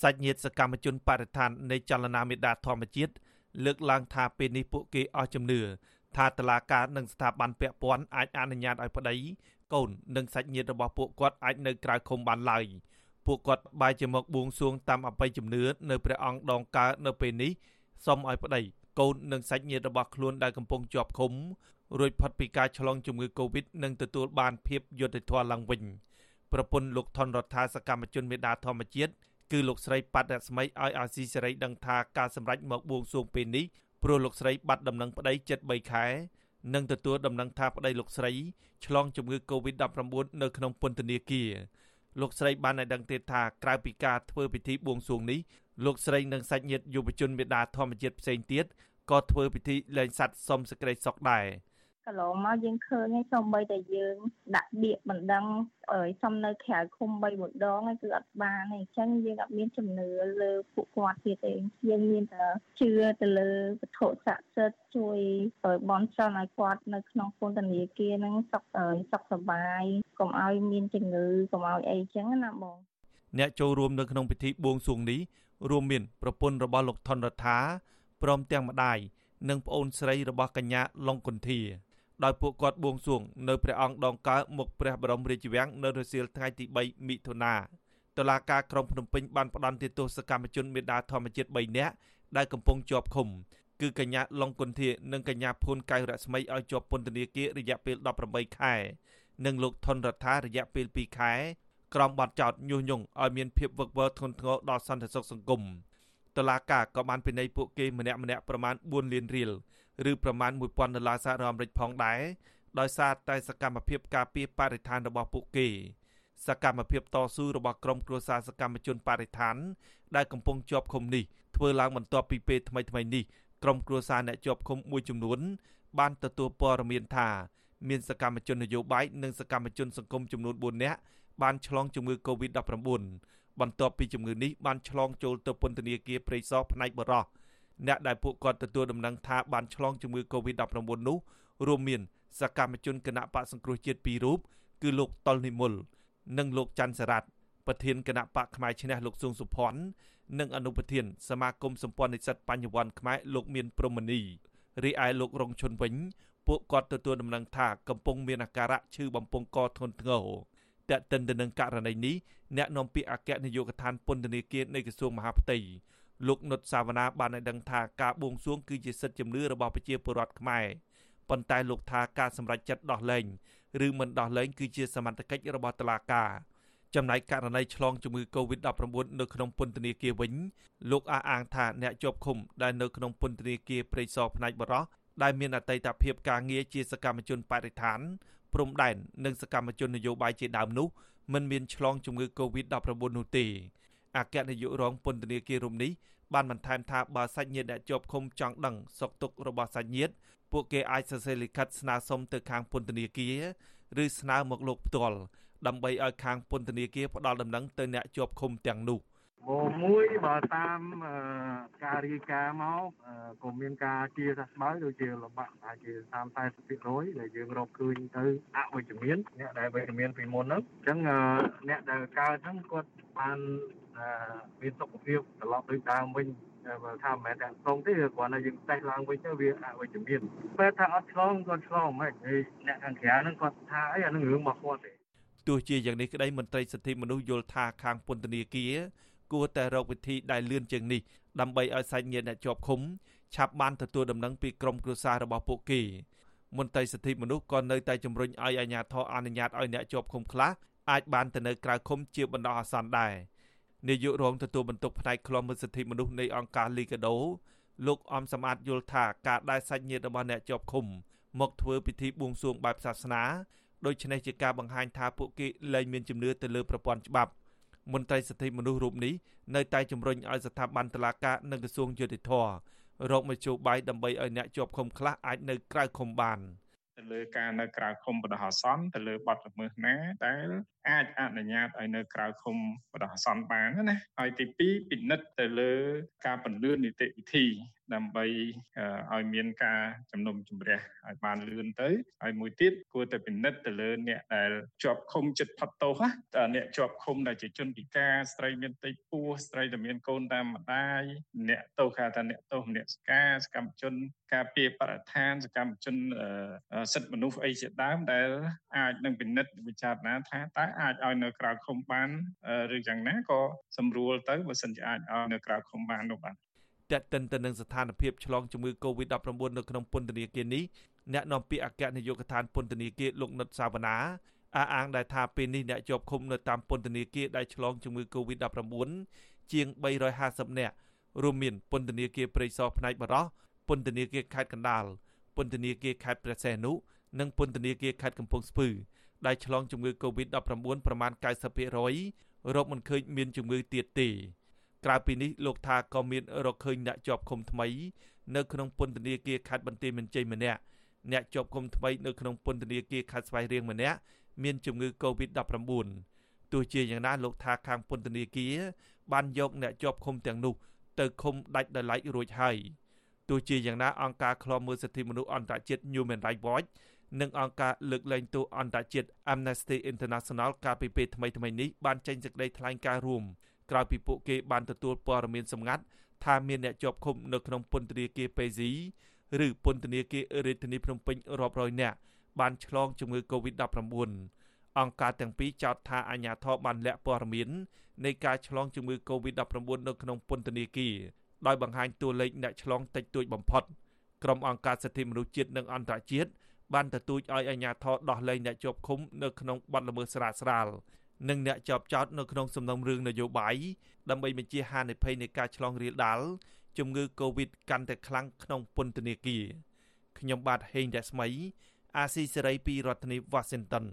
សាច់ញាតិសកម្មជនបរិស្ថាននៃចលនាមេដាធម្មជាតិលើកឡើងថាពេលនេះពួកគេអស់ជំនឿថាតឡាការនិងស្ថាប័នពាក់ព័ន្ធអាចអនុញ្ញាតឲ្យប្តីកូននិងសាច់ញាតិរបស់ពួកគាត់អាចនៅក្រៅឃុំបានឡើយពួកគាត់បែរជាមកបួងសួងតាមអបិយជំនឿនៅព្រះអង្គដងកើតនៅពេលនេះសូមឲ្យប្តីកូននិងសាច់ញាតិរបស់ខ្លួនដែលកំពុងជាប់ឃុំរួចផុតពីការឆ្លងជំងឺ Covid និងទទួលបានភាពយុត្តិធម៌ឡើងវិញប្រពន្ធលោកថនរដ្ឋាសកម្មជនមេដាធម្មជាតិ គឺលោកស្រីប៉ាត់រស្មីឲ្យអាស៊ីសេរីដឹងថាការសម្រេចមកបួងសួងពេលនេះព្រោះលោកស្រីបាត់ដំណឹងប្តីជិត3ខែនិងទទួលដំណឹងថាប្តីលោកស្រីឆ្លងជំងឺ Covid-19 នៅក្នុងពន្ធនាគារលោកស្រីបានឲ្យដឹងទៀតថាក្រៅពីការធ្វើពិធីបួងសួងនេះលោកស្រីនិងសាច់ញាតិយុវជនមេដាធម្មជាតិផ្សេងទៀតក៏ធ្វើពិធីលែងសัตว์សុំសេចក្តីសុខដែរ កន្លងមកយើងឃើញហើយសូម្បីតែយើងដាក់បៀកបណ្ដឹងអើយសុំនៅក្រៅឃុំ3ម្ដងហើយគឺអត់បានទេអញ្ចឹងយើងអត់មានជំនឿលើពួកគាត់ទៀតទេយើងមានតែជឿទៅលើវត្ថុស័ក្តិសិទ្ធិជួយឲ្យបន់ស្រន់ឲ្យគាត់នៅក្នុងពន្ធនាគារហ្នឹងសុខសុខសប្បាយកុំឲ្យមានជំងឺកុំឲ្យអីអញ្ចឹងណាបងអ្នកចូលរួមនៅក្នុងពិធីបួងសួងនេះរួមមានប្រពន្ធរបស់លោកថនរដ្ឋាព្រមទាំងម្ដាយនិងប្អូនស្រីរបស់កញ្ញាឡុងគុន្ធា ដោយពួកគាត់បួងសួងនៅព្រះអង្គដងកើមុខព្រះបរមរាជវាំងនៅរសៀលថ្ងៃទី3មិថុនាតុលាការក្រុងភ្នំពេញបានផ្តន្ទាទោសកម្មជនមេដាធម្មជាតិ3នាក់ដែលកំពុងជាប់ឃុំគឺកញ្ញាឡុងគុន្ធានិងកញ្ញាភួនកៅរស្មីឲ្យជាប់ពន្ធនាគាររយៈពេល18ខែនិងលោកថនរដ្ឋារយៈពេល2ខែ ក្រោមបទចោទញុះញង់ឲ្យមានភាពវឹកវរធ្ងន់ធ្ងរដល់សន្តិសុខសង្គម តុលាការក៏បានពិន័យពួកគេម្នាក់ម្នាក់ប្រមាណ4លានរៀលឬប្រមាណ1000ដុល្លារសហរដ្ឋអាមេរិកផងដែរដោយសារតែសកម្មភាពការពារបរិស្ថានរបស់ពួកគេ សកម្មភាពតស៊ូរបស់ក្រុមគ្រួសារសកម្មជនបរិស្ថាន ដែលកំពុងជាប់ឃុំនេះធ្វើឡើងបន្ទាប់ពីពេលថ្មីៗនេះក្រុមគ្រួសារអ្នកជាប់ឃុំមួយចំនួន បានទទួលព័ត៌មានថាមានសកម្មជននយោបាយនិងសកម្មជនសង្គមចំនួន4នាក់បានឆ្លងជំងឺ Covid-19 បន្ទាប់ពីជំងឺនេះបានឆ្លងចូលទៅពន្ធនាគារព្រៃសរផ្នែកបរោះអ្នកដែលពួកគាត់ទទួលដំណឹងថាបានឆ្លងជំងឺ Covid-19 នោះរួមមានសកម្មជនគណៈបកសង្គ្រោះជាតិ2រូបគឺលោកតុលនិមលនិងលោកច័ន្ទសរ៉ាត់ប្រធានគណៈបកផ្នែកឈ្នះលោកស៊ុងសុផាន់និងអនុប្រធានសមាគមសម្ព័ន្ធនិស្សិតបញ្ញវន្តខ្មែរលោកមានព្រមនីរីឯលោករងឈុនវិញ ពួកគាត់ទទួលដំណឹងថាកំពុងមានអាការៈឈឺបំពង់កធ្ងន់ធ្ងរ តែកតិនទៅនឹងករណីនេះអ្នកនាំពាក្យអគ្គនាយកដ្ឋានពន្ធនាគារនៃក្រសួងមហាផ្ទៃលោកនុតសាវណ្ណាបានឲ្យដឹងថាការបួងសួងគឺជាសិទ្ធិជំនឿរបស់ប្រជាពលរដ្ឋខ្មែរប៉ុន្តែលោកថាការសម្រេចចិត្តដោះលែងឬមិនដោះលែងគឺជាសមត្ថកិច្ចរបស់តុលាការចំណែកករណីឆ្លងជំងឺ Covid-19 នៅក្នុងពន្ធនាគារវិញលោកអះអាងថាអ្នកជាប់ឃុំដែលនៅក្នុងពន្ធនាគារព្រៃសរផ្នែកបរោះដែលមានអតីតភាពការងារជាសកម្មជនបរិស្ថាន ព្រំដែននិងសកម្មជននយោបាយជាដើមនោះមិនមានឆ្លងជំងឺ Covid-19 នោះទេអគ្គនាយករងពន្ធនាគាររំនេះបានបន្ថែមថាបើសាច់ញាតិអ្នកជាប់ឃុំចង់ដឹងសុខទុក្ខរបស់សាច់ញាតិពួកគេអាចសរសេរលិខិតស្នើសុំទៅខាងពន្ធនាគារឬស្នើមកលោកផ្ទាល់ដើម្បីឲ្យខាងពន្ធនាគារផ្ដល់ដំណឹងទៅអ្នកជាប់ឃុំទាំងនោះ មួយបើតាមការរាយការណ៍មកក៏មានការជាសះស្បើយដូចជាលំបាកអាចជា30 40%ដែលយើងរកឃើញទៅអវិជ្ជមានអ្នកដែលវិជ្ជមានពីមុនហ្នឹងអញ្ចឹងអ្នកដែលកើតហ្នឹងគាត់បានមានសុខភាពត្រឡប់ដូចដើមវិញបើថាមិនមែនតែត្រង់ទេគ្រាន់តែយើងតេស្តឡើងវិញទៅវាអវិជ្ជមានពេលថាអត់ឆ្លងគាត់ឆ្លងមិនហើយអ្នកខាងក្រៅហ្នឹងគាត់ថាអីអានឹងរឿងរបស់គាត់ទេទោះជាយ៉ាងនេះក្តីមន្ត្រីសិទ្ធិមនុស្សយល់ថាខាងពន្ធនាគារ គួរតែរកវិធីដែលលឿនជាងនេះដើម្បីឲ្យសាច់ញាតិអ្នកជាប់ឃុំឆាប់បានទទួលដំណឹងពីក្រុមគ្រួសាររបស់ពួកគេមន្ត្រីសិទ្ធិមនុស្សក៏នៅតែជំរុញឲ្យអាជ្ញាធរអនុញ្ញាតឲ្យអ្នកជាប់ឃុំខ្លះអាចបានទៅនៅក្រៅឃុំជាបណ្ដោះអាសន្នដែរនាយករងទទួលបន្ទុកផ្នែកខ្លំមើលសិទ្ធិមនុស្សនៃអង្គការលីកាដូលោកអំសំអាតយល់ថាការដែលសាច់ញាតិរបស់អ្នកជាប់ឃុំមកធ្វើពិធីបួងសួងបែបសាសនាដូច្នេះជាការបង្ហាញថាពួកគេលែងមានជំនឿទៅលើប្រព័ន្ធច្បាប់ មន្ត្រីសិទ្ធិមនុស្សរូបនេះនៅតែជំរុញឲ្យស្ថាប័នតុលាការនិងក្រសួងយុតិធធរកមជ្ឈបាយដើម្បីឲ្យអ្នកជាប់ឃុំខ្លះអាចនៅក្រៅឃុំបានទៅលើការនៅក្រៅឃុំបណ្ដោះអាសន្នទៅលើបទល្មើសណាដែល អាចអនុញ្ញាតឲ្យនៅក្រៅឃុំបដោះអាសន្នបានណាហើយទី2ពិនិត្យទៅលើការបន្លឿននីតិវិធីដើម្បីឲ្យមានការជំនុំជម្រះឲ្យបានលឿនទៅហើយមួយទៀតគួរតែពិនិត្យទៅលើអ្នកដែលជាប់ឃុំចិត្តផុតទោសណាអ្នកជាប់ឃុំដែលជាជនពិការស្ត្រីមានតិចពោះស្ត្រីដែលមានកូនតាមម្ដាយអ្នកទោសគេថាអ្នកទោសអ្នកស្ការសកម្មជនការពារបរិស្ថានសកម្មជនសិទ្ធិមនុស្សអីជាដើមដែលអាចនឹងពិនិត្យវិចារណាថាតើអាចឲ្យនៅក្រៅឃុំបានឬយ៉ាងណាក៏សម្រួលទៅបើសិនជាអាចឲ្យនៅក្រៅឃុំបាននោះបាទតែកតិនទៅនឹងស្ថានភាពឆ្លងជំងឺ Covid-19 នៅក្នុងពន្ធនាគារនេះអ្នកនាំពាក្យអគ្គនាយកដ្ឋានពន្ធនាគារលោកនុតសាវណ្ណាអះអាងដែលថាពេលនេះអ្នកជាប់ឃុំនៅតាមពន្ធនាគារដែលឆ្លងជំងឺ Covid-19 ជាង350នាក់រួមមានពន្ធនាគារព្រៃសរផ្នែកបរោះពន្ធនាគារខេត្តកណ្ដាលពន្ធនាគារខេត្តព្រះសីហនុនិងពន្ធនាគារខេត្តកំពង់ស្ពឺ ដែលឆ្លងជំងឺ Covid-19 ប្រមាណ90%រកមិនឃើញមានជំងឺទៀតទេក្រៅពីនេះលោកថាក៏មានរកឃើញអ្នកជាប់ឃុំថ្មី នៅក្នុងពន្ធនាគារខេត្តបន្ទាយមានជ័យម្នាក់អ្នកជាប់ឃុំថ្មីនៅក្នុងពន្ធនាគារខេត្តស្វាយរៀងម្នាក់មានជំងឺ Covid-19 ទោះជាយ៉ាងណាលោកថាខាងពន្ធនាគារបានយកអ្នកជាប់ឃុំទាំងនោះទៅឃុំដាច់ដោយឡែករួចហើយទោះជាយ៉ាងណាអង្គការឃ្លាំមើលសិទ្ធិមនុស្សអន្តរជាតិ Human Rights Watch និងអង្គការលើកលែងទោសអន្តរជាតិ Amnesty International កាលពីពេលថ្មីៗនេះបានចេញសេចក្តីថ្លែងការណ៍រួមក្រោយពីពួកគេបានទទួលព័ត៌មានសម្ងាត់ថាមានអ្នកជាប់ឃុំនៅក្នុងពន្ធនាគារពេស៊ីឬពន្ធនាគាររាជធានីភ្នំពេញរាប់រយនាក់បានឆ្លងជំងឺ Covid-19 អង្គការទាំងពីរចោទថាអាញាធរបានលាក់ព័ត៌មាននៃការឆ្លងជំងឺ Covid-19 នៅក្នុងពន្ធនាគារដោយបង្ហាញតួលេខអ្នកឆ្លងតិចតួចបំផុតក្រុមអង្គការសិទ្ធិមនុស្សជាតិនិងអន្តរជាតិ បានទទូចឲ្យអាជ្ញាធរដោះលែងអ្នកជាប់ឃុំនៅក្នុងបទល្មើសស្រាលស្រាលនិងអ្នកជាប់ចោតនៅក្នុងសំណុំរឿងនយោបាយដើម្បីបញ្ជាហានិភ័យនៃការឆ្លងរាលដាលជំងឺ Covid កាន់តែខ្លាំងក្នុងពន្ធនាគារខ្ញុំបាទហេងរស្មី អាស៊ីសេរីពីរដ្ឋធានី Washington